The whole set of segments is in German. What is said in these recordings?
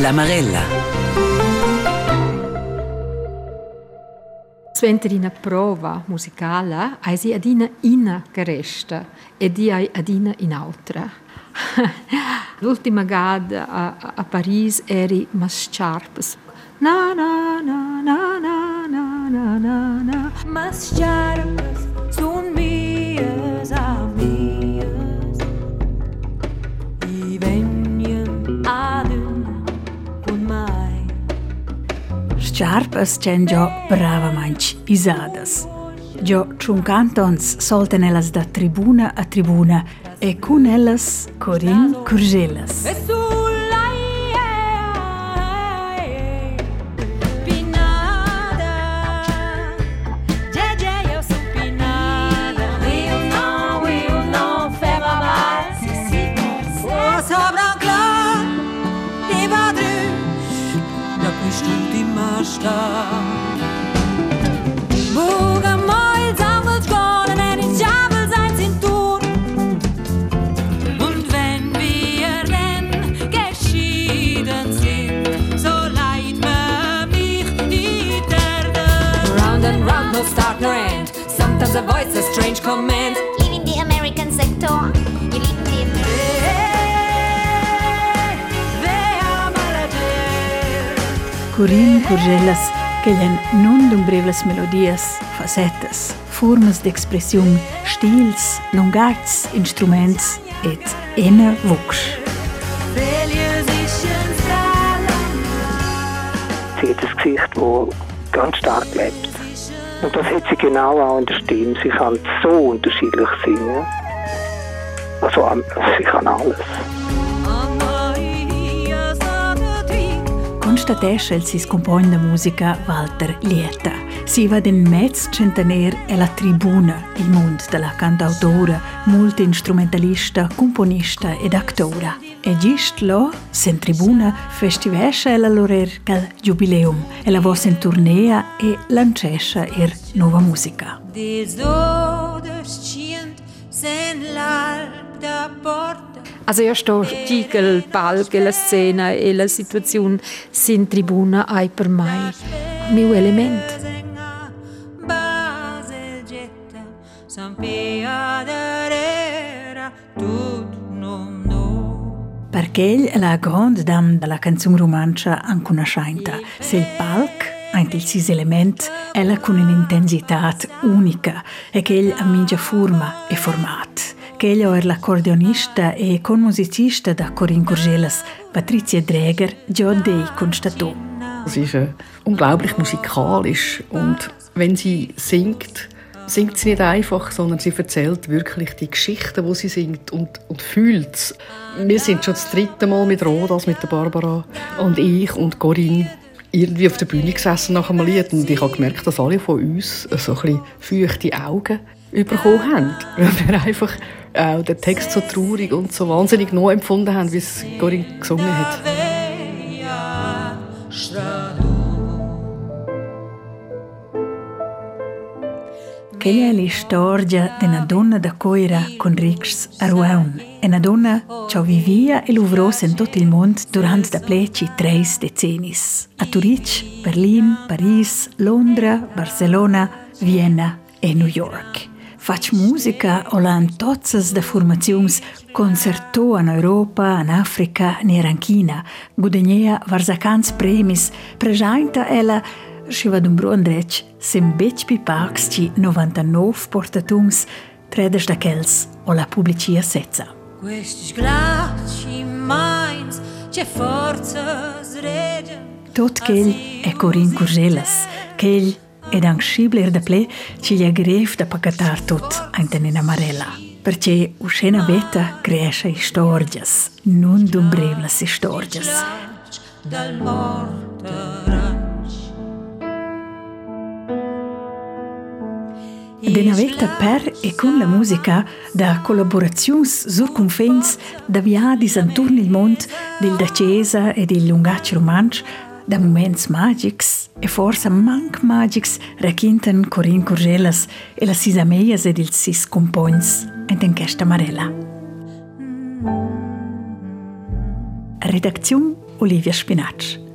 La Marella. L'Amarella. Sventerina prova musicale è si adina in caresta e di adina in altra. L'ultima gada a, a Parigi eri mas sharps. Na na na na na na na na mas sharps. Sciarpas c'en già brava manch isadas. Gio ciuncantons solten ellas da tribuna a tribuna e cun ellas Corin Curgelas. Buga moil sammelt skålen En i djävul sein sin tur Und wenn wir denn geschieden sind So leid mir mich die Round and round, no start nor end. Sometimes a voice, a strange command Corin Curgelas che glen non dumbrevlas melodias, facetas, formas d'expressiun, stils, lungats, instruments et ena vox. Sie hat ein Gesicht, das ganz stark lebt. Und das hat sie genau auch in der Stimme. Sie kann so unterschiedlich singen. Also, ähm, sie kann alles. Constatesce il si scompone da musica Walter Lieta. Si va den mezz centenaire e la tribuna, il mondo della cantautora, multi-instrumentalista, componista ed actora. E gist lo, sen tribuna, festivesce ella l'orer cal jubileum, e la voce in tournea e lancesce er nova musica. Des Odes scient sen l'alp da porta. Also io sto dico il palco e la scena e la situazione sin tribuna ai per mai mio elemento. Perché egl è la grande dame della canzone romancia anconoscenta. Se il palco Eint il sis element, ella con un'intensità unica e che egli ha mingia forma e format. Che egli è l'accordeonista e conmusicista da Corinne Curgelas, Patricia Dräger, già dei constatò. Sie ist äh, unglaublich musikalisch und wenn sie singt, singt sie nicht einfach, sondern sie erzählt wirklich die Geschichten, die sie singt und, und fühlt es. Wir sind schon das dritte Mal mit Rodas, mit der Barbara und ich und Corinne irgendwie auf der Bühne gesessen nach einem Lied und ich habe gemerkt, dass alle von uns so ein bisschen feuchte Augen bekommen haben. Weil wir einfach auch den Text so traurig und so wahnsinnig neu empfunden haben, wie es Corinne gesungen hat. Quella è la storia di una donna da coira con Rix a Rouen. È una donna che vivia e lavorò in tutto il mondo durante da pleci tre decenni. A Zurich, Berlin, Paris, Londra, Barcelona, Vienna e New York. Fac musica olan tozzas da formaziuns concerto an Europa, an Africa, ner an China. Gudenea premis, presenta ella și va dumbru îndreci, pi pax ci 99 portatuns, tredes kels, o la publicia sezza. Questi glaci mains c'è forza sregen. Tot ch'ell è corin curgelas, ch'ell Edan Schibler da ple ci gli gref da pagatar tut in amarella. Perché uscena vetta cresce storgias, non dumbrevlas storgias. Dal morto De navetta per e con la musica da collaborazioni collaborazions surconfens da via di Santurni il Mont, del Dacesa e del Lungacci Romancio da moments magics e forsa manc magics rachinten Corinne Curgelas e la sisa meias ed il sis compogns ent en questa marella. Olivia Spinacci.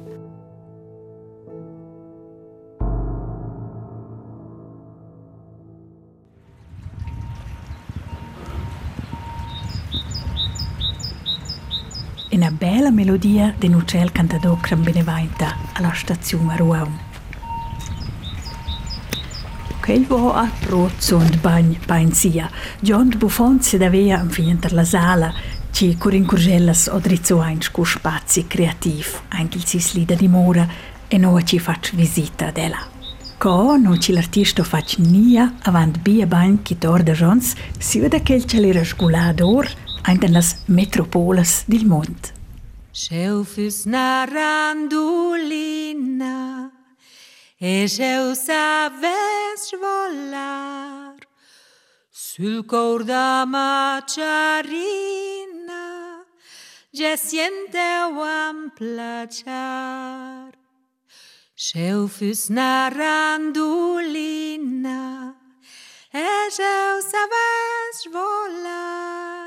Una bella melodia de Nucel cantador Benevainta alla stazione Ruaun. Quel va a rozzo und bagn painzia. John Buffon si davea in finter la sala, ci curin curgellas o drizzo eins cu spazi creativ, anche sis lida di mora, e no ci fac visita della. Co non ci l'artista fac nia avant bia bagn chi tor de jons, si vede che il celera sgulador, in las metropoles del mond. Scelfus narandulina e eu saves volar. Sul cor da maciarina già siente un placiar. Scelfus narandulina e eu saves volar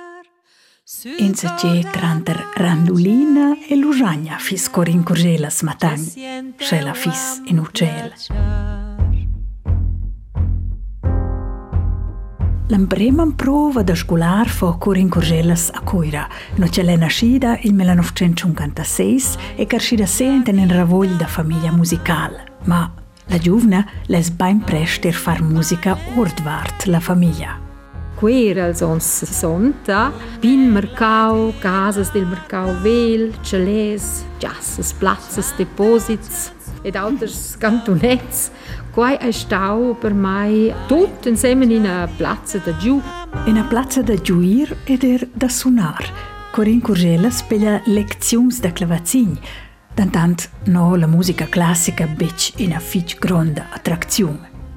Inza ce tranter randulina e lusagna fis corin curgelas matagn, scela fis in ucel. L'emprema prova da scolar fo corin curgelas a coira, no ce l'è nascida il 1956 e carscida senten in ravogl da famiglia musical. Ma la giovna les bain prester far musica ordvart la famiglia. Quera als ons 60, bin mercau, casas del mercau vel, chalés, jassas, plazzas, deposits ed alters cantonets. Quai è stau per mai tut insieme in una plazza da giù. In a plazza da giuir ed er da sunar. Corin Curgela speglia leziuns da clavazin, tantant no la musica classica bec in a fitch gronda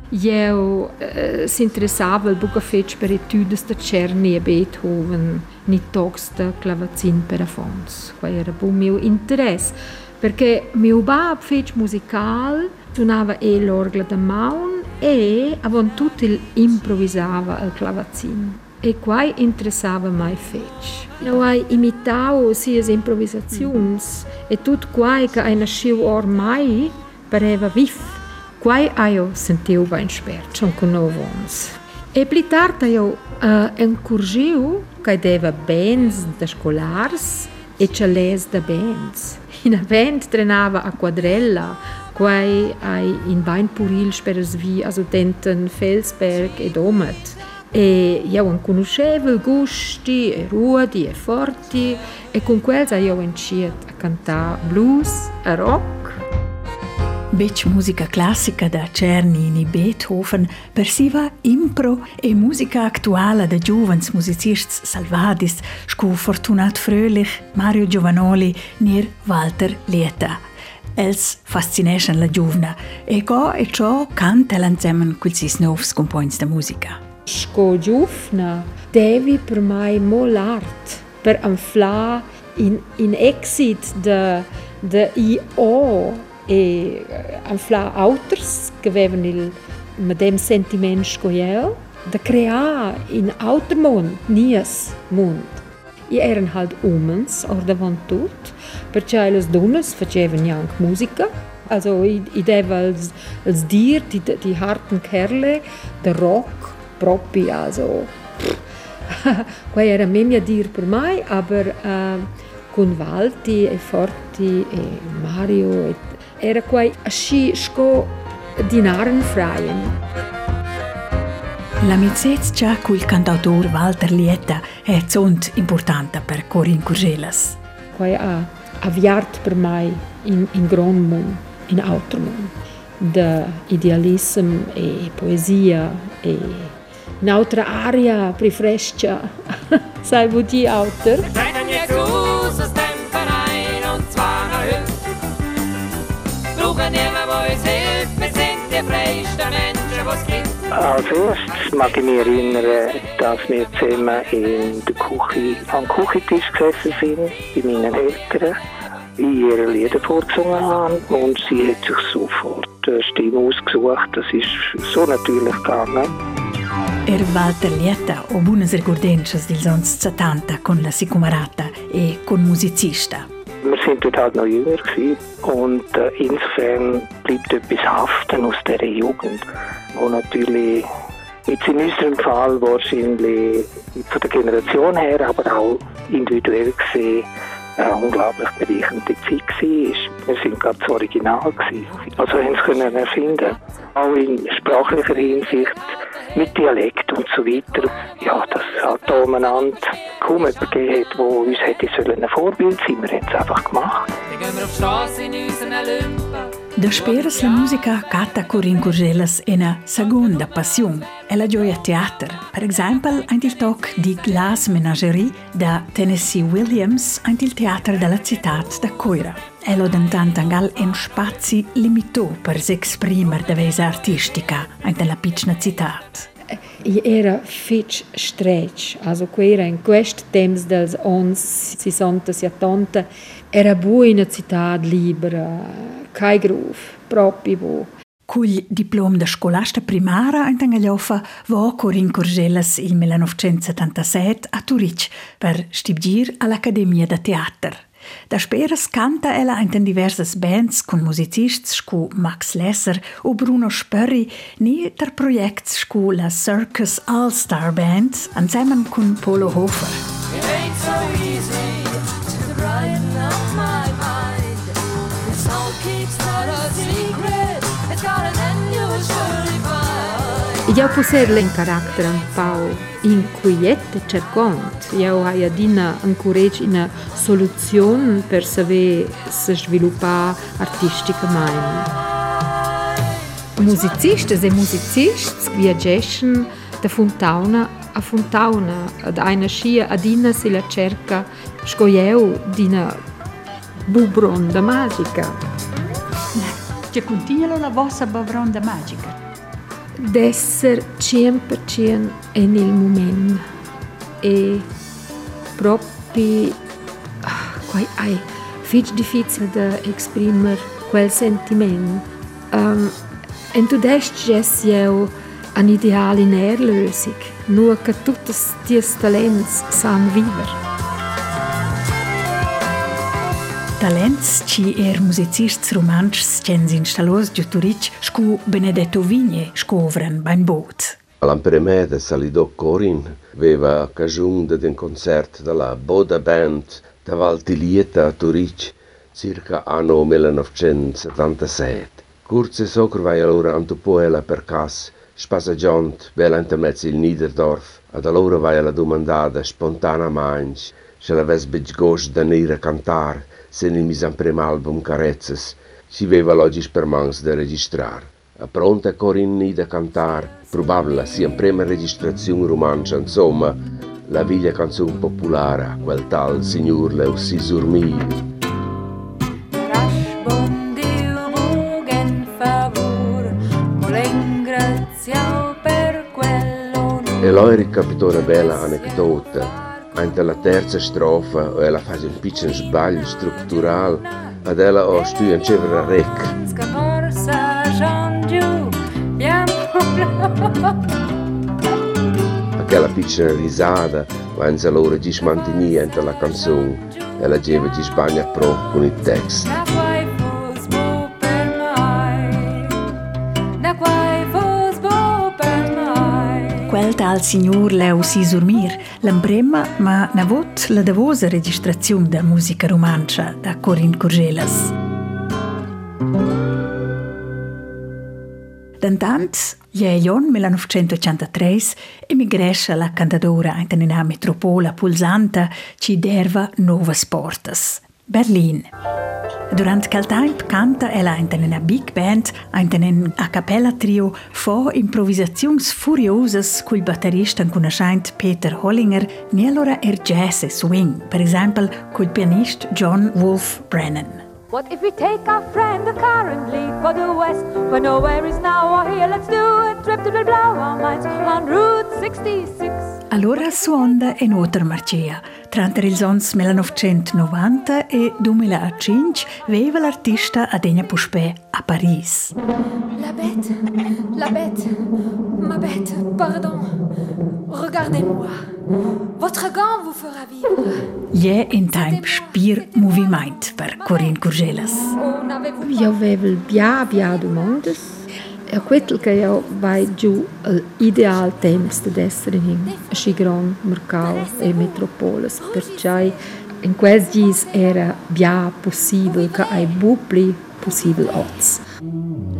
attrazione. Eu uh, si interessava buca fetg per etudes de Czerny e Beethoven, ni tocs de clavazin per a fons. Quai era bu meu interesse, perché meu bab fetg musical, suonava e l'orgla da maun e avon tut il improvisava al clavazin. E quai interessava mai fetg. Eu hai imitau sias improvisaziuns e tut quai ca ai nasciu ormai pareva vif. quai eu sentiu bem esperto, um novo onze. E pli plitarta eu uh, encorgiu que deva bens de escolares e chalés da bens. In avent treinava a quadrella, quai ai in bain puril speres vi asutenten Felsberg e Domet. E eu en conoscevo gusti e ruodi e forti e con quels eu enciet a cantar blues, a rock Bec musica classica da Czernini Beethoven persiva impro e musica actuala da giovens musicists salvadis scu Fortunat Fröhlich, Mario Giovanoli, nir Walter Lieta. Els fascineschen la giovna e go e ciò canta l'ensemble quel sis novs compoins da musica. Sco giovna devi per mai mol art per anfla in, in exit de, de I.O. e anfla auters che avevano il medem sentiment scoiel da creare in auter mond, nies mond. I erano halt umens, or davant tut, perché le donne facevano anche musica, also i, i deva als, dir, die, die harten Kerle, der Rock, propri, also qua era memia dir per mai, aber uh, con Valti e Forti e Mario e era quai aschi sco dinaren freien. L'amicizia col cantautor Walter Lieta è zont importante per Corin Curgelas. Quai ha avviart per mai in, in gran mund, in altro mund, de idealism e poesia e un'altra aria prefrescia, sai vuoi autor? Als erstes mag ich mich erinnern, dass wir zusammen in der Küche, am Küchentisch gesessen sind, bei meinen Eltern, ihre Lieder vorgesungen haben und sie hat sich sofort eine Stimme ausgesucht. Das ist so natürlich gegangen. Er Walter Lieta o buonas ricordences dils ons 70 con la sicumarata e con musicista. Wir sind dort halt noch jünger gewesen und äh, insofern bleibt etwas haften aus dieser Jugend, wo natürlich jetzt in unserem Fall wahrscheinlich von der Generation her, aber auch individuell gesehen eine unglaublich bereichernde Zeit war. Wir sind ganz original. Gewesen. Also haben sie können erfinden. Auch in sprachlicher Hinsicht, mit Dialekt und so weiter. Ja, dass es da umeinander kaum jemanden gegeben hat, der uns hätte ein Vorbild sein sollen. Wir haben es einfach gemacht. Dann gehen wir auf die Straße in unseren Lümpen. Da speras la musica cata Corin Curgelas è una seconda passione, è la gioia teater. Per esempio, anche il toc di Glass Menagerie da Tennessee Williams, anche il teatro della città da Coira. E lo dentant angal in spazi limitato per s'esprimere da vesa artistica, anche la piccina città. Era fitch stretch, also quera in quest temps dels ons 60 70 era buona città libera, kai gruf. Cul diplom da scolasta primara in Tangagliofa va Corin Curgelas il 1977 a Turic per stibgir all'Accademia da Teater. Da speras canta ella in diversas bands con musicists scu Max Lesser o Bruno Spörri ni der projects scu la Circus All Star Band ansammen con Polo Hofer. It ain't so easy to brighten up Ja Я poseblen caracter pau inquiete cercont. Eu ja haia dina encourage ina soluzion per saver se sviluppar artisticamente. Musizistas e musicistas viagessen da Fontauna a Fontauna, ad aina scia ad ina se la cerca scoieu dina bubronda magica. Che continua la vostra bubronda magica. D'esser 100% en il moment. E proprio ah, ai fich difficile da exprimer quel sentiment. Um, en tu dest ges eu an ideal in erlösung nur che tuttes dies talents san viver Talents ci er musicists romancs gens installos giuturic scu Benedetto Vigne scovran beim boot. All'Amperemeda Salidò Corin aveva occasione di un concerto della Boda Band da Valtilieta a Turic circa anno 1977. Curze soccer vai allora antupoela per cas, spassagiont, bella intermezzo il Niederdorf, ad allora vai alla domandata spontana manch, se l'aves begos da nera cantar, se ne mise prima album carezzas și aveva logi spermans de registrar. A pronta Corinni da cantar, probabil sia in prima registrazione romancia, insomma, la viglia canzone popolare quel tal signor Leo Sisurmini. E loi ricapitò una bella aneddotta anche la terza strofa e alla fase un piccolo sbaglio structurale, Adela ho studiato sempre la rec. Aquella piccola risata, quando allora ci smantenia la canzone e la gente ci sbaglia pro con il testo. Tal signor Leo Sisurmir, l'emprema ma navot la davosa registrazione da musica romancia da Corin Curgelas. D'antant, Ion 1983 emigresce la cantadora in una metropola pulsante ci derva novas portas. Berlin. Durant quel tempo canta ella in una big band, in a cappella trio, fo improvisazions furiosas col batterista conoscente Peter Hollinger, ni allora er jazz e swing, per esempio col pianista John Wolf Brennan. What if we take our friend the car and leave for the west? Where nowhere is now or here, let's do a trip to the blow our minds on Route 66. Allora suonda in otra marcia. Tra ils ans 1990 e 2005 veva l'artista Adenia Puspé a Paris. La bête, la bête, ma bête, pardon. Regardez-moi. Votre gant vous fera vivre. Je in time spir moviment per Corinne Curgelas. Io avevo bia bia domandas. E quel che io vai giù l'ideal temps di essere in un gran mercato e metropolis. Perciò in questi giorni era bia possibile che ai bubli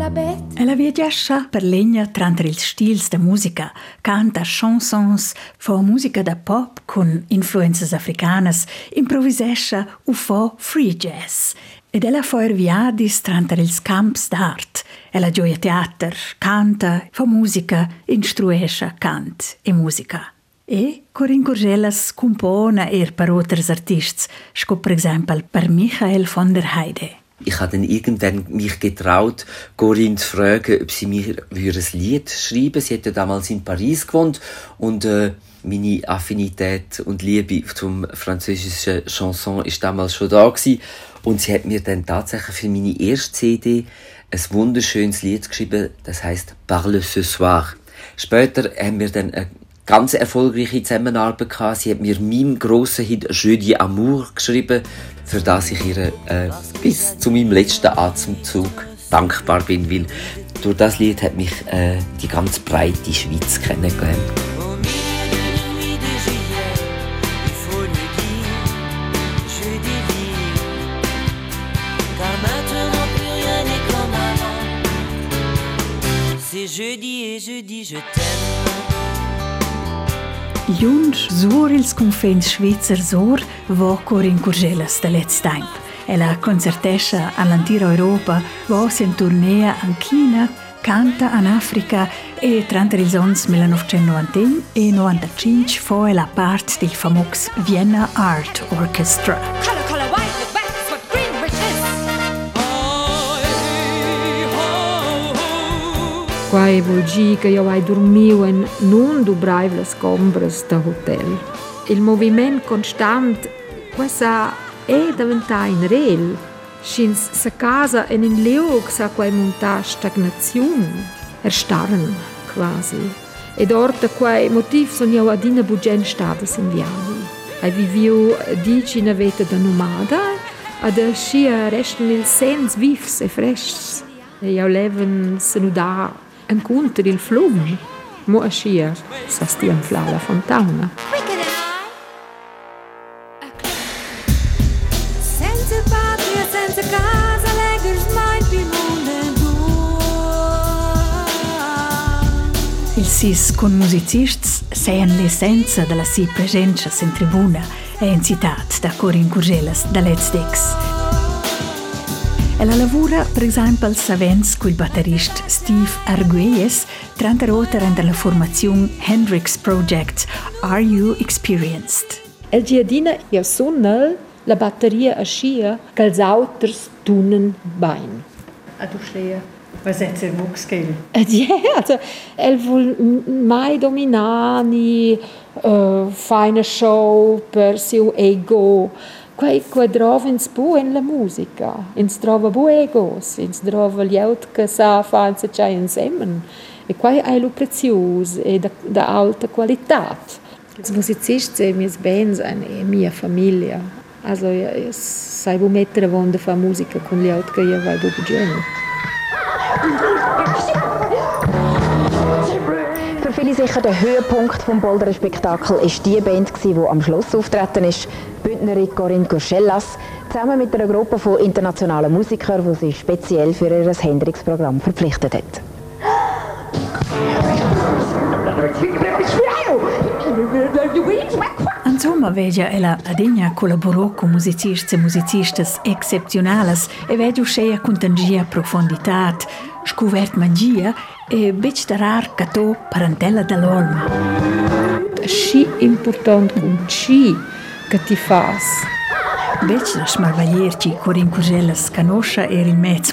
bête Ella viaggiascia per legna tra ils stils de musica, canta chansons, fa musica da pop con influences africanas, improvisescia u fa free jazz. Ed ella fa er viadis tra ils camps d'art. Ella gioia teater, canta, fa musica, instruescia cant e musica. E Corinne Curgelas compona er per artists, sco per exempel per Michael von der Heide. Ich habe dann irgendwann mich getraut, Corinne zu fragen, ob sie mir ein Lied schreiben Sie hat ja damals in Paris gewohnt und äh, meine Affinität und Liebe zum französischen Chanson ist damals schon da gewesen. und sie hat mir dann tatsächlich für meine erste CD ein wunderschönes Lied geschrieben, das heißt Parle ce soir. Später haben wir dann eine ganz erfolgreiche Zusammenarbeit gehabt. Sie hat mir meinen grossen Hit Jeudi Amour geschrieben, für das ich ihr äh, bis zu meinem letzten Atemzug dankbar bin, weil durch das Lied hat mich äh, die ganz breite Schweiz kennengelernt. Jeudi et je je t'aime. Junge sur ils confins Schweizer Sor wo Corinne Curgelas de let's time. Ella concertescha all'intera Europa, va in tournea in China, canta in Africa e tra els anys 1991 e 95 fa la part del famox Vienna Art Orchestra. Color, Quai vuol dire che io hai dormito in non du braiv le scombres da hotel. Il movimento costante, questa è diventata in rel. Schins sa casa in un liog sa quai monta stagnazione. Erstarren, quasi. Ed orta quai motiv son io adina bugen stadas in viaggi. Hai viviu dici na veta da nomada, ad scia restan il sens vivs e frescs. E io leven se nu da incontri il flum. Mo a scia sa stiam fla la fontana. Senza patria, senza casa, leggers mai più Il sis con musicists seien l'essenza della si presenza in tribuna e in citat da Corinne Curgelas da Let's. Ella lavora, per esempio, savens col batterist Steve Arguelles, trenta roter in la formazione Hendrix Project Are You Experienced? El giardina io sunnel la batteria a scia che els auters tunnen bain. A du schleer, was jetzt der Wuchsgel? Ja, also, vuol m- mai dominani, uh, fa una show per siu ego. Quai qua drova ins bu in la musica. Ins drova bu egos, ins drova gli aut che sa fa se c'è insieme. E quai hai lu prezius e da, da alta qualità. Els musicists e mis bands e mia famiglia. Also, ja, io sai bu mettere vonde fa musica con gli aut che io vai bu. Viele sicher der Höhepunkt vom Bolderer Spektakel ist die Band, die am Schluss auftreten ist. Bündnerin Corinne Curschellas, zusammen mit einer Gruppe von internationalen Musikern, die sie speziell für ihr Hendrix-Programm verpflichtet hat. Insomma, veja ella adegna collaborò con musicisti e musicistas excepcionales e veja sceia contangia profonditat, scuvert magia e bec de rar catò parentela dell'olma. Sci important cum ci che ti fas. Bec da smarvaglierci Corin Curgelas canoscia er il mezz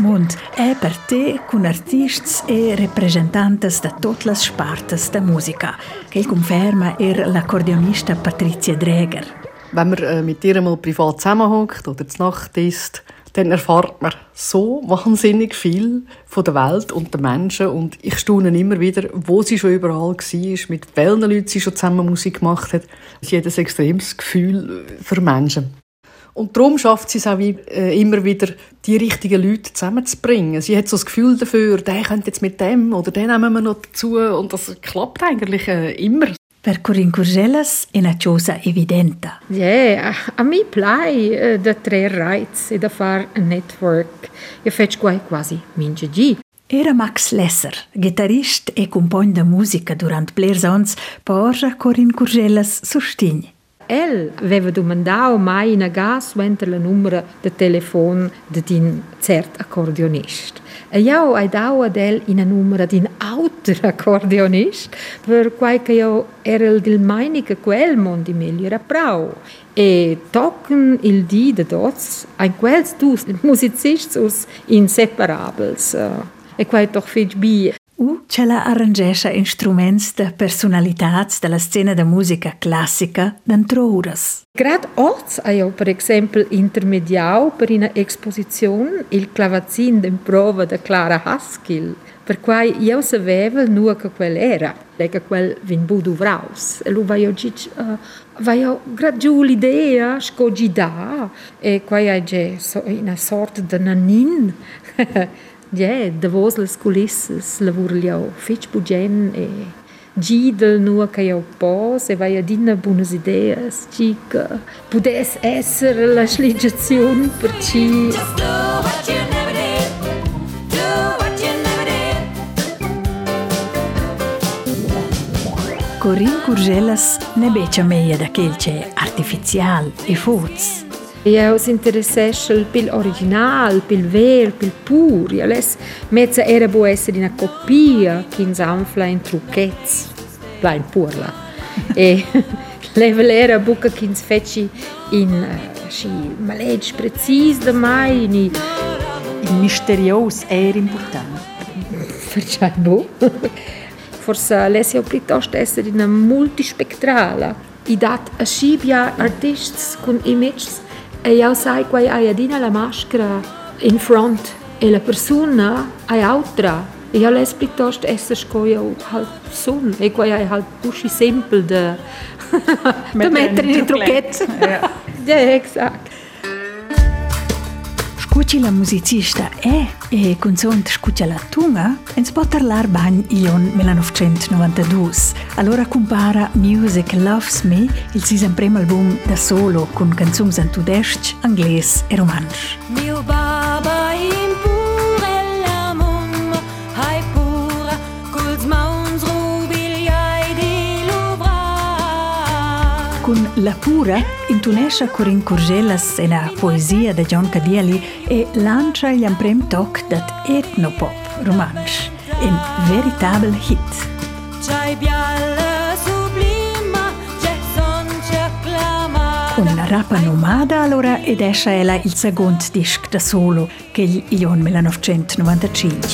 e per te con artists e representantes da tutte le spartes da musica, che conferma er l'accordionista Patricia Dreger. Wenn man äh, mit ihr mal privat zusammenhockt oder zu Nacht isst, dann erfahrt man so wahnsinnig viel von der Welt und den Menschen und ich staune immer wieder, wo sie schon überall war, mit welchen Leuten sie schon zusammen Musik gemacht hat. Sie hat ein extremes Gefühl für Menschen. Und darum schafft sie es auch wie, äh, immer wieder, die richtigen Leute zusammenzubringen. Sie hat so das Gefühl dafür, der könnte jetzt mit dem oder den nehmen wir noch dazu. Und das klappt eigentlich äh, immer. Per Corinne è una cosa evidente. Yeah, a mi piace uh, da tre rights e da fare network. Io faccio qua quasi mince G. Era Max Lesser, chitarrista e compagno di musica durante Blair Sons, porta Corinne Curgelas sostegno. El aveva domandato mai in gas mentre la numero di telefono di un certo accordionista. E io ho dato ad el in numero di un altro accordionista, per qualche io era il meinung che quel mondo meglio era. E tocken il di de dots, ein quels dus musicists inseparabels. E quai doch fetch bi. U ce la arrangescha instruments de personalitats de la scena de musica classica d'antrouras. Grad oz ha io per esempio intermediau per una exposizione il clavazin d'improva de Clara Haskell, per quai io sapeva nu che quel era, e che quel vin budu vraus. E lu va io gic, uh, va io grad giù l'idea, scogida, e quai ha ge so, una sorta de nanin, Ja, da vos las culisses lavur liau fetch bugen e gidel nur che io pos e vai ad inna buonas ideas chica pudes esser la sligiazione per ci Just do what you never did. Do what you never did. Corinne Curgelas ne becia meia da quel c'è artificial e foz. Io si interessesce pil original, pil ver, pil pur. Io les mezza era può essere una coppia che insanfla in trucchezzi, la in purla. e level era buca che ins feci in uh, sci maleggi precis da mai in Il misterios era importante. Perciò boh. Forse lesio piuttosto essere una multispectrala. I dat a scibia artists con images e io sai quai hai adina la maschera in front e la persona hai altra. E io les piuttosto essere scoio halt sun e quai hai halt pusci simple de de mettere in trucchetto. Ja, exakt. Scucci la musicista è e consont scuccia la tunga en spotter lar bagn ion 1992. Allora compara Music Loves Me, il sisem primo album da solo con canzums en tudesc, anglès e romansch. La Pura intunescha Corinne Curgelas e la poesia de John Cadieli e lancia gli prem toc dat etnopop romansch, un veritable hit. Una rapa nomada allora ed esce ella il secondo disc da solo che il ion 1995.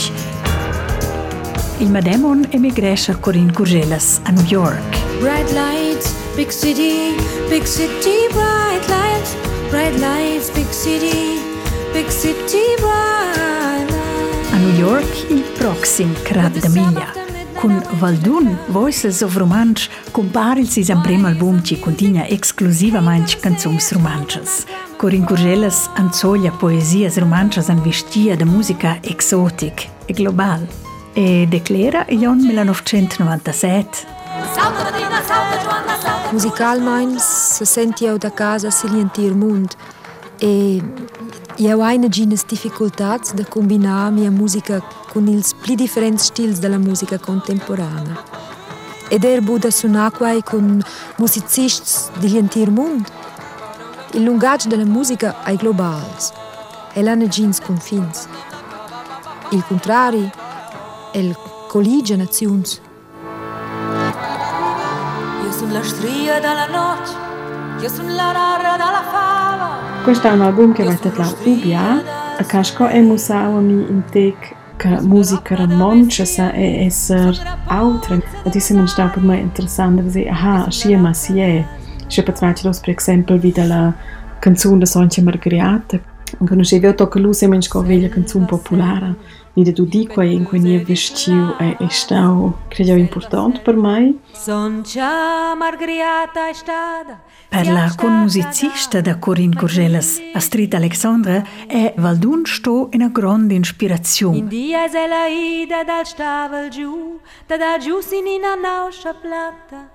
Il Mademon emigresce Corinne Curgelas a New York. Bright lights, big city, big city, bright lights, bright lights, big city, big city, bright lights. A New York il proxim crad de miglia. Con Valdun, Voices of Romansch, compare il sisam primo album ci contigna exclusivamente canzons romanches. Corinne Curgelas anzoglia poesias romanches an vestia de musica exotic e global. E declara il anno 1997 Salta Musicalmein se senti eu da casa salientir mund e eu hai ginas difficultats de combinar mia musica con ils pli differents stils della musica contemporanea. Ed er buda sunar quai con musicists di lientir mund. Il lungaggio della musica ai globals e l'hanno gins confins. Il contrari è il collige nazions. sunt la stria dalla notte, io sunt la rara dalla fava. Questo è un album che va titolato Ubia, a casco e musawami mi tek că muzică monce să e eser autre. Adisemen stau per mai interessant de vezi, aha, și e masie. Și pe tratilos, per exemplu, vide la canzun de Soncia Margariata. Încă nu știu, eu tocă lu semen și că o veglia canzone populară. e em a eu é vestiu é tão, creio, importante para mim. Parla a musicista da Corinne Corgelas, Astrid Alexandra, é Valdun sto una grande inspiração. Minha relação è la ida dal stavel giù, da da giù sinina plata.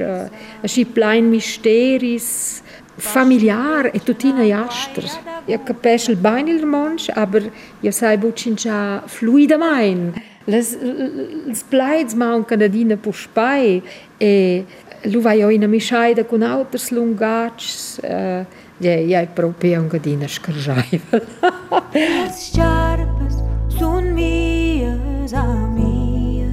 Uh, plein misteris, familiar e tutina jaster. Ja capisco il bene il romansch, aber ja sai bucincha fluida mein. Les les plaids mancano adina puspai e lu vai in mischaida con auters lungags. Uh, ja, ja, proprio un gadina scarjaiva. As sharpes sun mias amias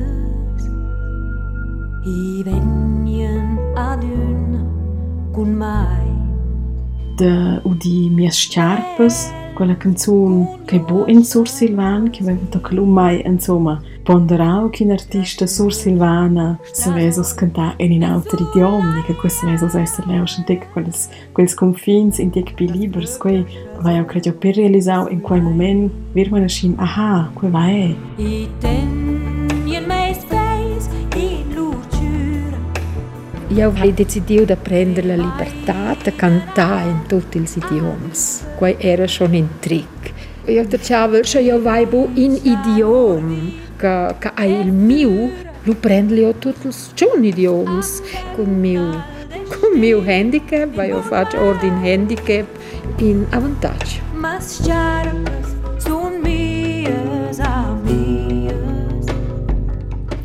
I venien ad un cun mai Da udi mias sciarpes, quella canzun che bo in Sur Silvan, che aveva tocca lu mai, insomma, ponderau che un artista Sur Silvana vesos cantà in un altro idioma, che questo vesos esser leus in quelles, quels confins in tec pi libers, quei vai credo per realisau in quel moment, vir man aschim, aha, quei vai Io ho deciso di prendere la libertà di cantare in tutti gli idiomi. Questo era schon un trick. Io dicevo, se io vado in idioma che, che è il mio, lo prendo io tutti gli idiomi con il mio, con il mio handicap, io faccio ordine handicap in avvantaggio. Mas sharpes sun mias amias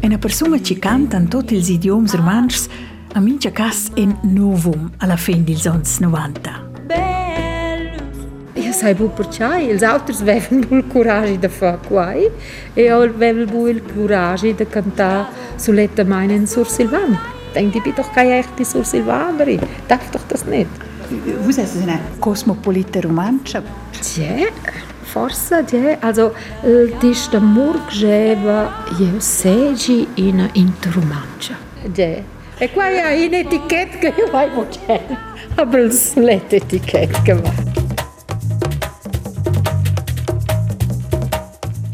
Una persona che canta in tutti gli idiomi romansch a mincha cas in novum alla fine degli anni 90. Io sai bu perciò, gli altri avevano il coraggio di fare questo e io avevo il coraggio di cantare sull'etta meine in Sur Silvan. Denke, ich bin doch keine echte Sur Silvanerin. Darf doch das nicht. Vous êtes une cosmopolite romancia. Tja, forse, tja. Also, das der Morgeva, io seggi in interromancia. Tja. E qua je in etiket, ki je vaj močen. A bruslet etiket, ki ima.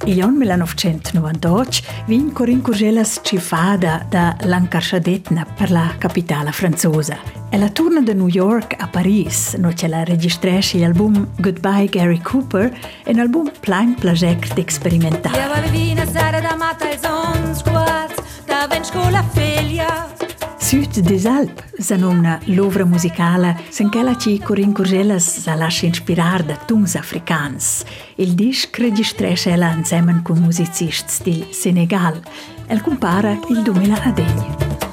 1998 vin Corinne Curgelas ci fada da Lancashadetna per la capitale francese. E la tourna da New York a Paris, no ce la registresce l'album Goodbye Gary Cooper, è un album plein project experimentale. Ja, Süd des Alp s'anomna l'ovra musicala s'enchela ci Corinne Curgelas sa lascia inspirar da tuns africans. Il disc registresce ella insieme con musicisti del Senegal. El compara il 2010.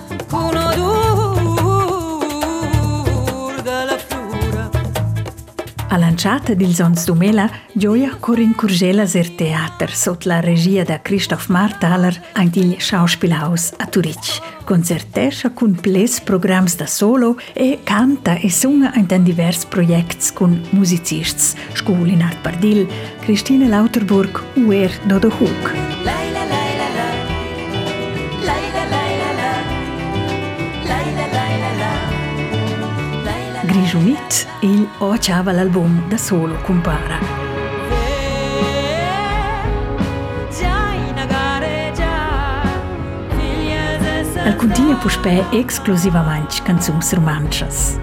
A lanciata dils ons 2000, gioia Corinne Curgelas er teater sotto la regia da Christoph Marthaler ein il Schauspielhaus a Zurich. Concertescha cun ples programs da solo e canta e sunga in den divers projects cun musicists, Schul in Art Bardil, Christine Lauterburg, Uer Dodo Hook. Lei la lei Brijumit e il oh Oachava l'album da solo compara. Al continua puspè exclusivamente canzuns romanchas.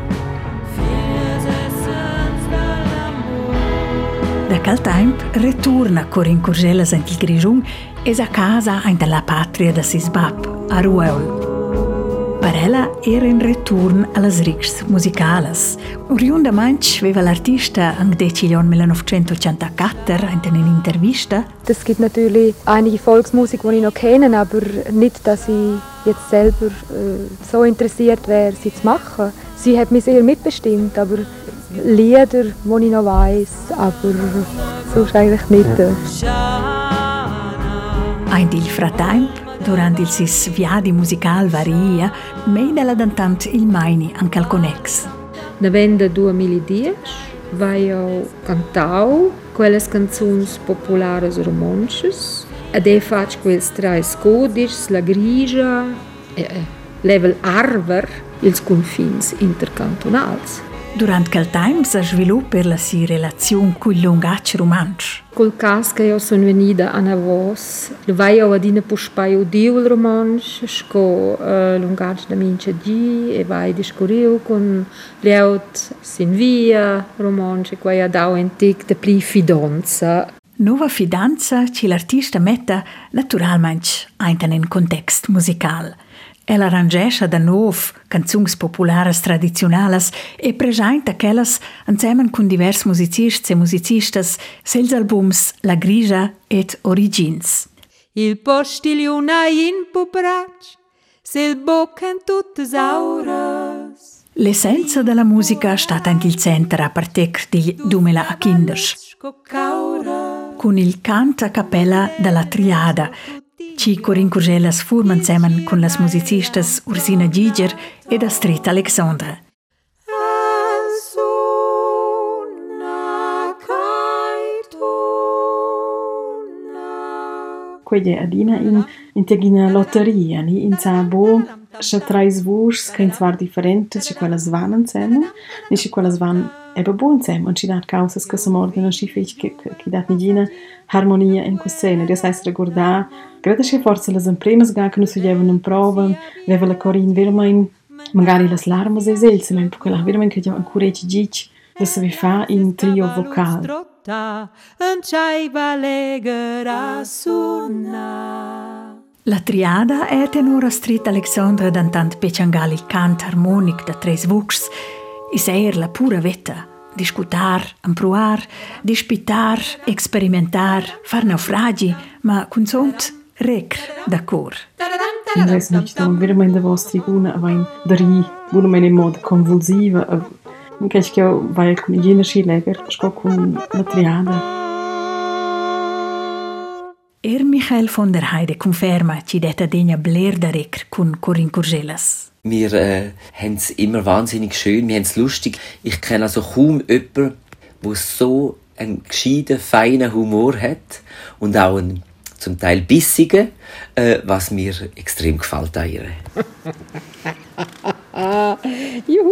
Da cal temp returna Corin Curgelas antil Grijum e a casa ainda la patria da Sisbap, a Rueul. Per ella era in ritorno alle rics musicales. Oriundamente aveva l'artista anche decision 1984 in un'intervista Es gibt natürlich einige Volksmusik, die ich noch kenne, aber nicht, dass ich jetzt selber äh, so interessiert wäre, sie zu machen. Sie hat mich sehr mitbestimmt, aber Lieder, die ich noch weiss, aber sonst eigentlich nicht. Äh. Ein il fratemp, durant il sis viadi musical varia, meida la dantant il maini anche al conex. Novembre 2010 vai eu cantau quelles canções populares romanches. Ade faig quels trais codis, la grigia, e, e, level arver ils confins intercantonals. Durant quel tempo si sviluppa la sua relazione con il lungac romansch. Col cas che io sono venuta a Navos, lo vai a adina puspai udiu il romansch, sco uh, lungac da mince di e vai discuriu con leut sin via romansch e quai adau antic de pli fidanza. Nova fidanza ci l'artista metta naturalmente in un context musical. Ella arrangescha da nov canzuns populares tradizionales e presenta quellas insieme con divers musicists e musicistas sels albums La Grigia et Origins. Il postiliona in puprac, sel bocken tuttes aures. L'essenza della musica sta anche il centro a partec di 2015. Con il canto a cappella della Triada, ci Corin Curgelas furman zusammen con las musicistas Ursina Giger ed Astrid Alexandra. Quelle adina in in tegina lotteria, ni in sabo sche trais vurs che in zwar differentes, ci quella svan insieme, ni ci quella svan eba buon insieme, und ci dat causas che som ordina schi fich che che dat nigina harmonia in questa Das heißt recordar, gerade sche forza las impremas ga che nu sugevan in prova, veva la corin vermain magari las larmas e sels, men perché la vermain che ancora ci gic, da se vi fa in trio vocal. Trotta, un ciaiva legera sunna. La triada è tenora Astrid Alexandra dantant peciangali cant harmonic da tres vuxs, is eir la pura vetta. Discutar, improar, dispitar, experimentar, far naufragi, ma con sont rec d'accordo. In weiß nicht, da wir in der vostra tribuna avain dari, buona mene in modo convulsiva, che che vai con leger, sco con la triada. Er Michael von der Heide conferma ci detta degna bler da rec con Corin Curgelas. Wir äh, haben es immer wahnsinnig schön, wir haben es lustig. Ich kenne also kaum jemanden, der so einen gescheiten, feinen Humor hat und auch einen zum Teil bissigen, äh, was mir extrem gefällt an ihr. Juhu!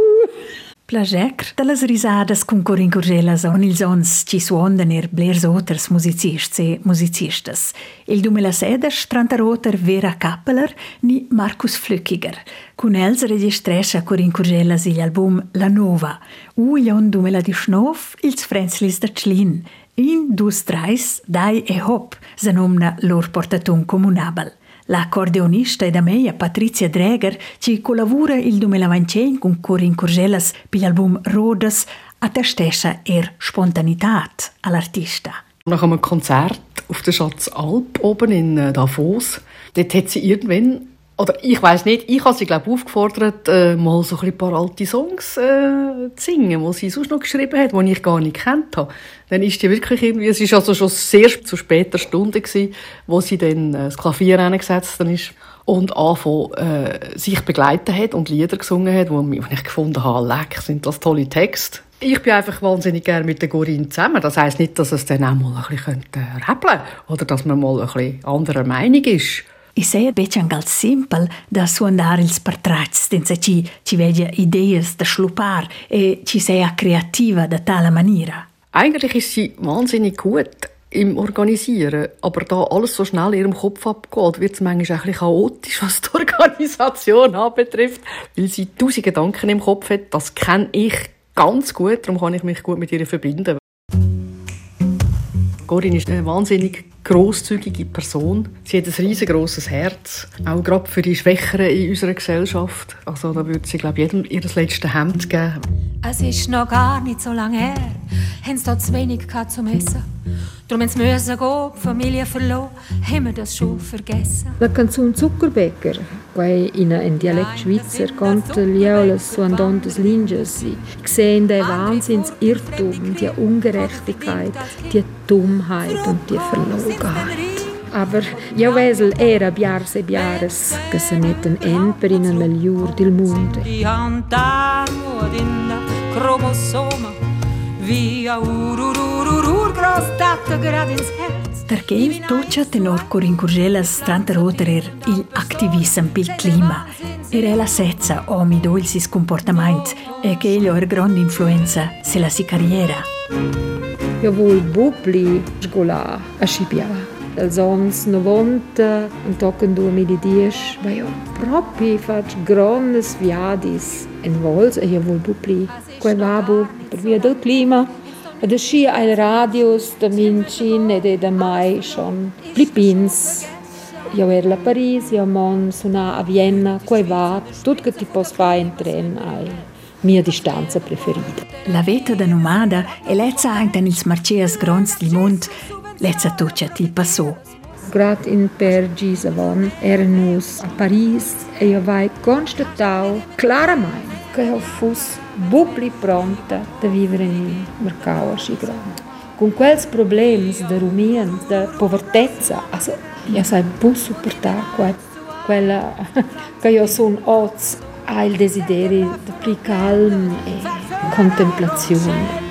Plagec de las risadas con Corin Curgelas on ils ons ci suondan er blers oters musicists e musicistas. Il 2016 trantaroter Vera Kappeler ni Markus Flückiger. Con els registrescha Corin Curgelas il album La Nova. U ion 2019 ils Frenzlis da Tschlin. In dus treis, dai e hop, se nomna lor portatun comunabel. L'accordeonista ed ameia Patrizia Dreger ci collabora il 2025 con Corin Curgelas per l'album Rodas attestescha er Spontanität all'artista. Nach einem Konzert auf der Schatzalp oben in äh, Davos, dort hat sie irgendwann, oder ich weiß nicht, ich habe sie glaube aufgefordert, äh, mal so ein paar alte Songs äh, zu singen, die sie sonst noch geschrieben hat, die ich gar nicht kennt habe. Dann ist die wirklich irgendwie, es ist also schon sehr zu später Stunde gewesen, wo sie dann äh, das Klavier hingesetzt ist und angefangen, äh, sich begleitet hat und Lieder gesungen hat, wo ich gefunden habe, leck, sind das tolle Texte. Ich bin einfach wahnsinnig gerne mit der Corinne zusammen. Das heisst nicht, dass es dann auch mal ein bisschen rappeln könnte oder dass man mal ein bisschen anderer Meinung ist. I sei beccian gal simpel da suonare ils portrats, senza ci, ci veglia ideas da schlupar e ci sei creativa da tale maniera. Eigentlich ist sie wahnsinnig gut im Organisieren, aber da alles so schnell in ihrem Kopf abgeht, wird es manchmal ein chaotisch, was die Organisation anbetrifft, weil sie tausend Gedanken im Kopf hat. Das kenne ich ganz gut, darum kann ich mich gut mit ihr verbinden. Corinne ist eine wahnsinnig grosszügige Person. Sie hat ein riesengroßes Herz, auch gerade für die Schwächeren in unserer Gesellschaft. Also da würde sie glaube ich, jedem ihr letztes Hemd geben. Es ist noch gar nicht so lange her, haben sie dort zu wenig gehabt zum Essen. Darum haben sie müssen gehen, die Familie verloren, haben wir das schon vergessen. La canzone Zuckerbäcker, quei in ein Dialekt Schweizer, canta Liolas suandantes Linges, sehen den Wahnsinnsirrtum, die Ungerechtigkeit, die Dummheit und die Verlogenheit. Aber io vesel era biars e biares, che se metten en per in la liur del in Chromosoma, via ururururur, grad ins Herz. Perché il toccia tenor Corin Curgelas tanta roterer il activism pil clima. Era la sezza o mi do il sis comportament e che egli ha grande influenza se la si carriera. Io vuoi bubli sgola a Scipia. Als ans 90, un toc in 2010, ma io proprio fac grandes viadis in vols e io vuoi bubli. Quel vabu, per via del clima. Det sker en radius de mincin ed de mai schon Philippins. Jo er la Paris, jo mon suna a Vienna, quei va, tut che ti pos fa in tren ai mia distanza preferita. La vita da nomada è lezza anche nel marcias grons del mond, lezza tuccia til passò. Grad in per Gisavon, er nus a Paris, e io vai constatau claramente che io fos bubli pronta da vivere in mercao asci grande. Con quels problems de rumien, de povertezza, also, io sai bu supportar quel, quella che io son oz ha il desiderio di più calm e contemplazione.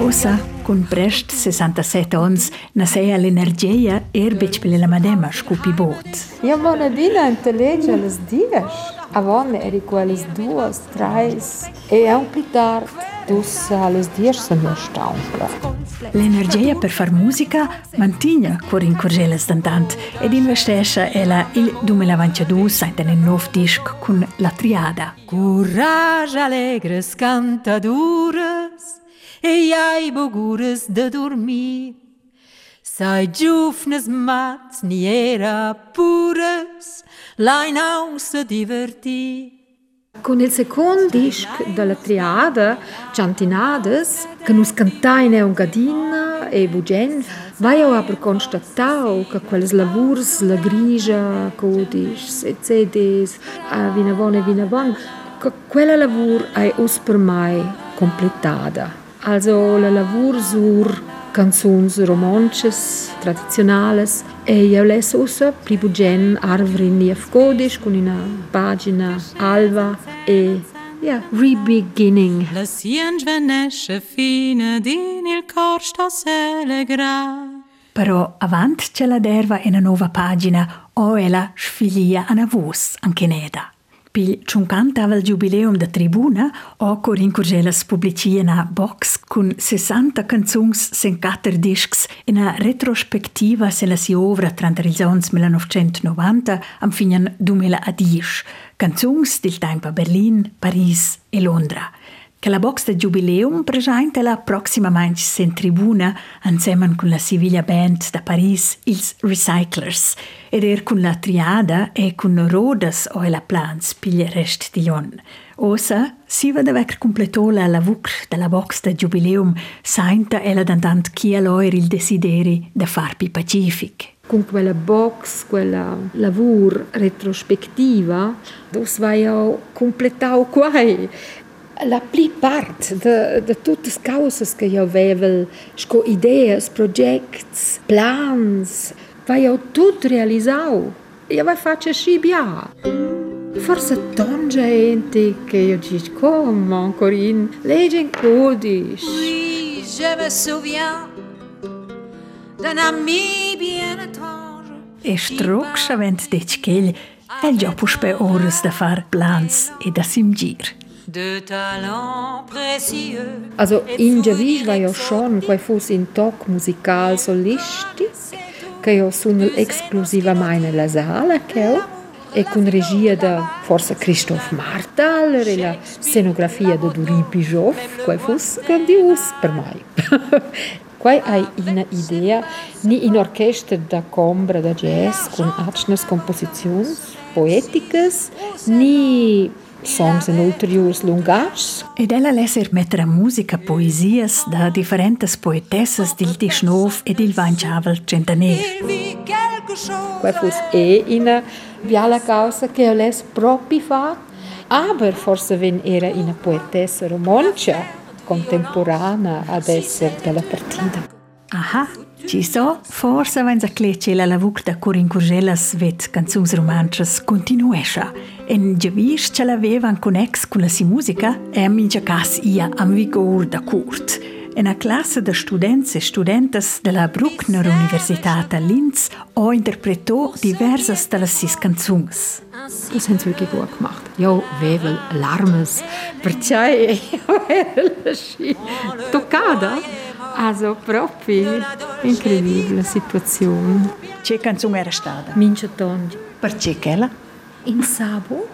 Osa, con prest 67 ans, nasea l'energia erbec per la madema scupi bot. Io bona bina intellegge les dies. A Américo, elas duas, três, é ampliar dos eh, alas de stampa. L'energia per far musica mantigna cur in curgelas d'antant ed investesce ela il 2022 saint en nov disc cun la triada. Courage alegres cantadures e ai boguras de dormir. Sai giufnes mat ni era puras lai nausa divertir. Con il secondo disc della triada, Ciantinades, che nus cantaine un gadina e bugen, vai io aber constatau che quelles lavurs, la grigia, codis e CDs, a vinavon e vinavon, che quella lavur ai us per mai completada. Also la lavur sur canzuns romances, tradizionales, e io les usa pli bugen arvri nief codis con una pagina alva e ja, rebeginning. La sien svenesce fine din il cor sta s'elegra. Però avant c'è la derva e una nuova pagina o ella sfiglia a una voce anche neda. Pil ciuncanta al jubileum da tribuna o Corin Curgelas publicia una box con 60 canzuns sen quattro discs e una retrospettiva se la si ovra tra els ans 1990 am finen 2010. Canzuns del tempo a Berlin, Paris e Londra. Che la box da jubileum presenta la prossima manch in tribuna insieme con la Siviglia Band da Paris, ils Recyclers, ed er con la triada e con rodas o la plans piglia rest di Jon. Osa, si va da vec completò la lavuc della box da jubileum, sainta ella dandant chi aloir il desideri da far pi pacific. Con quella box, quella lavur retrospettiva, dus vai io completau quai. la plupart de, de as causes que eu vevel, sco ideias, projects, plans, vai eu realizar. realizau. Eu vai fazer și bia. Forse ton gente que eu dici como Corinne, legge in codice. Oui, je me souviens d'un ami bien étrange. E strux avent detg ch'ell el gio puspe oras da plans e da simgir. Also in Javish war ja schon quei fus in toc musical solistic, che io sono esclusivamente la sala che e con regia da forse Christoph Martal e la scenografia da Duri Bijov, quei fus grandios per mai. Quai hai una idea? ni in orchestra da combra da jazz con atschnes composizions poeticas ni songs in ulteriors lungasch. Ed ella lesser mettere musica poesias da differentes poetessas dil Tischnov e dil Weinchavel Centaner. Quai fus e ina viala causa che io les propi fa, aber forse ven era ina poetessa romancia contemporanea ad essere della partita. Aha, ci so, forse wenn sa clece la lavuc da Corin Curgelas vet canzuns romances continuescha. En giavis ce l'avevan connex con la si musica e a mingia cas ia am vigor da curt. Una classe de students e studentas della Bruckner Universität a Linz ha interpretò diversas delle sis canzuns. Das haben sie wirklich gut gemacht. Ja, Wevel, Larmes, perché era toccata. Also proprio incredibile la situazione. Che canzone era stata? Mincio tondi. Perché che la? In sabo.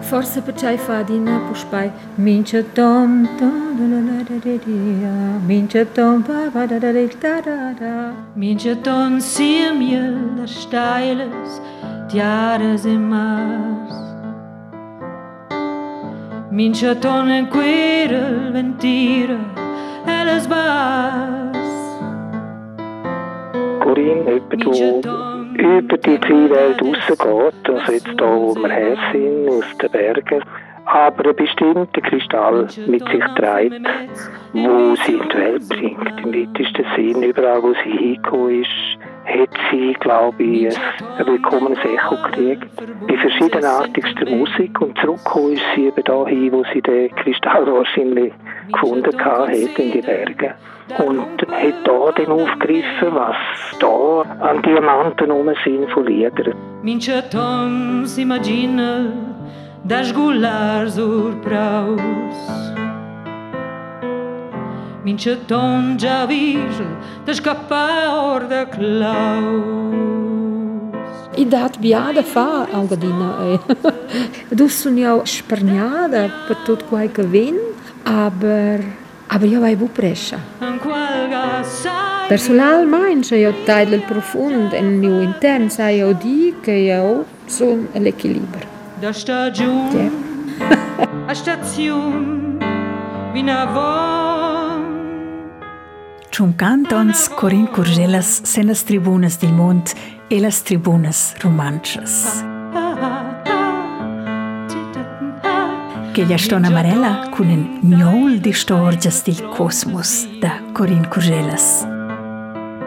Forse perché fa di Napuspai Mincio Tom Mincio Tom Mincio Tom sia miel steiles Jahres im Mars Mincio Tom in querel ventire Elles Bars. Corinne, jemand, der über die Kleinwelt rausgeht, also jetzt da, wo wir her sind, aus den Bergen, aber einen bestimmten Kristall mit sich trägt, wo sie in die Welt bringt, im weitesten Sinn. Überall, wo sie hingekommen ist, hat sie, glaube ich, ein willkommenes Echo gekriegt. Bei verschiedenartigster Musik und zurückgekommen ist sie eben dahin, wo sie den Kristall wahrscheinlich gefunden hat, in die Berge. Und hat da dann aufgegriffen, was da an Diamanten rum sind von Liedern. Minchaton s'imagina das gulars ur mince tonja vige te or de klaus. I dat biada fa algadina e. Eh. Dus sun jau sprnjada pa tut qualche vin, aber aber jau vai bu prescia. Personal meinse jau taidel profund en niu intern sa jau di che jau sun l'equilibrio. Da stagiun, yeah. a staziun, vina voi. Zum cantons Corin Curgelas sen las tribunas del mond e las tribunas romanchas. Che gli stona amarella con un gnol di storgias del cosmos da Corin Curgelas.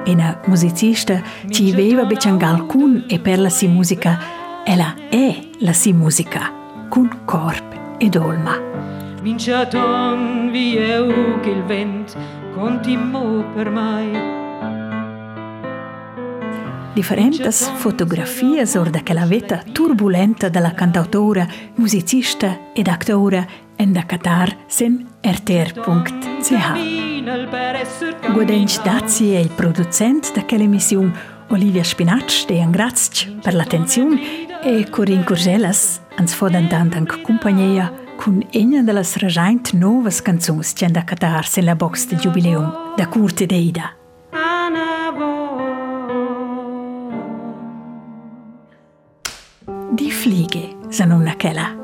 Una musicista ci aveva becangal cun e per la si musica, ella è la si musica, con corp ed olma. Minchaton wie eu che il continuo per mai. Differentes fotografias or da quella vita turbulenta della cantautora, musicista ed actora Enda Qatar sen rtr.ch. Guadenc Dazi è il producente da quell'emissione Olivia Spinacci de grazie per l'attenzione e Corinne Curgelas ans fodan tant anche compagnia con una delle regent novas canzoni che Enda Qatar sen la box de jubileum da curte deida. Die Fliege sind una Keller.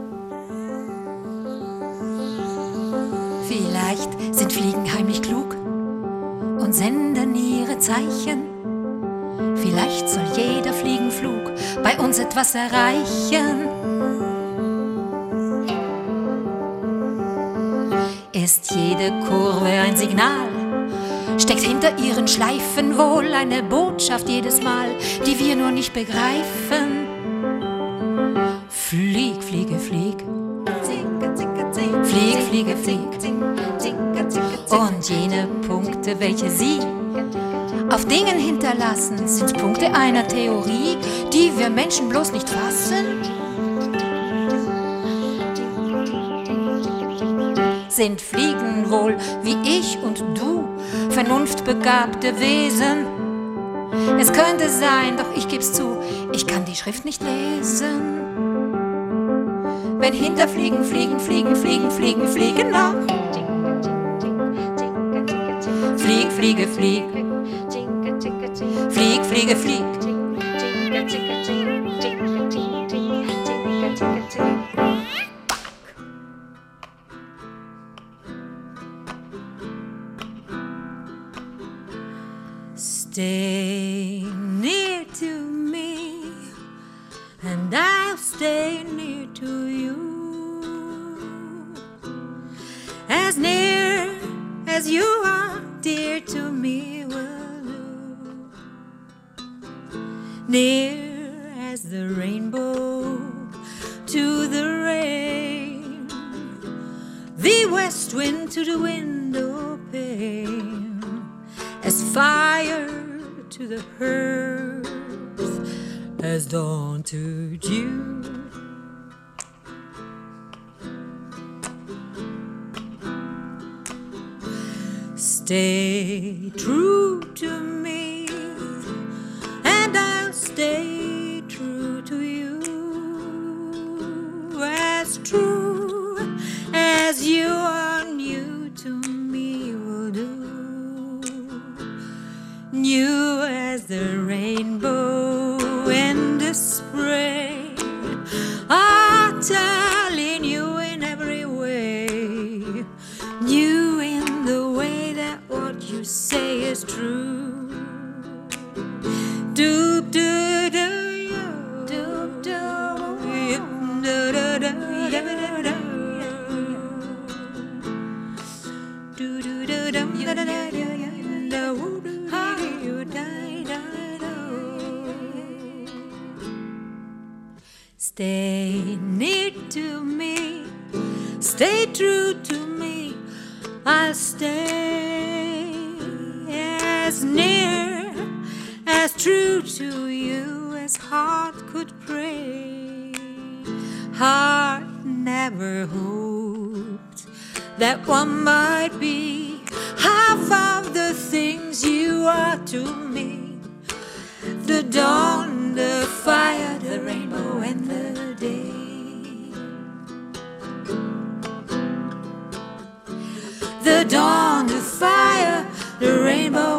Vielleicht sind Fliegen heimlich klug und senden ihre Zeichen. Vielleicht soll jeder Fliegenflug bei uns etwas erreichen. Ist jede Kurve ein Signal? Steckt hinter ihren Schleifen wohl eine Botschaft jedes Mal, die wir nur nicht begreifen? Flieg, fliege, flieg. Flieg, fliege, flieg. Und jene Punkte, welche sie auf Dingen hinterlassen, sind Punkte einer Theorie, die wir Menschen bloß nicht fassen. Sind Fliegen wohl wie ich und du vernunftbegabte Wesen? Es könnte sein, doch ich geb's zu, ich kann die Schrift nicht lesen. Wenn Hinterfliegen fliegen, fliegen, fliegen, fliegen, fliegen nach. Flieg, fliege, flieg. Flieg, fliege, flieg. Stay near to me, and I'll stay near to you. As near as you are dear to me, will you? Near as the rainbow to the rain, the west wind to the wind the earth as dawn to June. Stay true. as near, as true to you as heart could pray. Heart never hoped that one might be half of the things you are to me. The dawn, the fire, the rainbow, and the day. the dawn, the fire, the rainbow.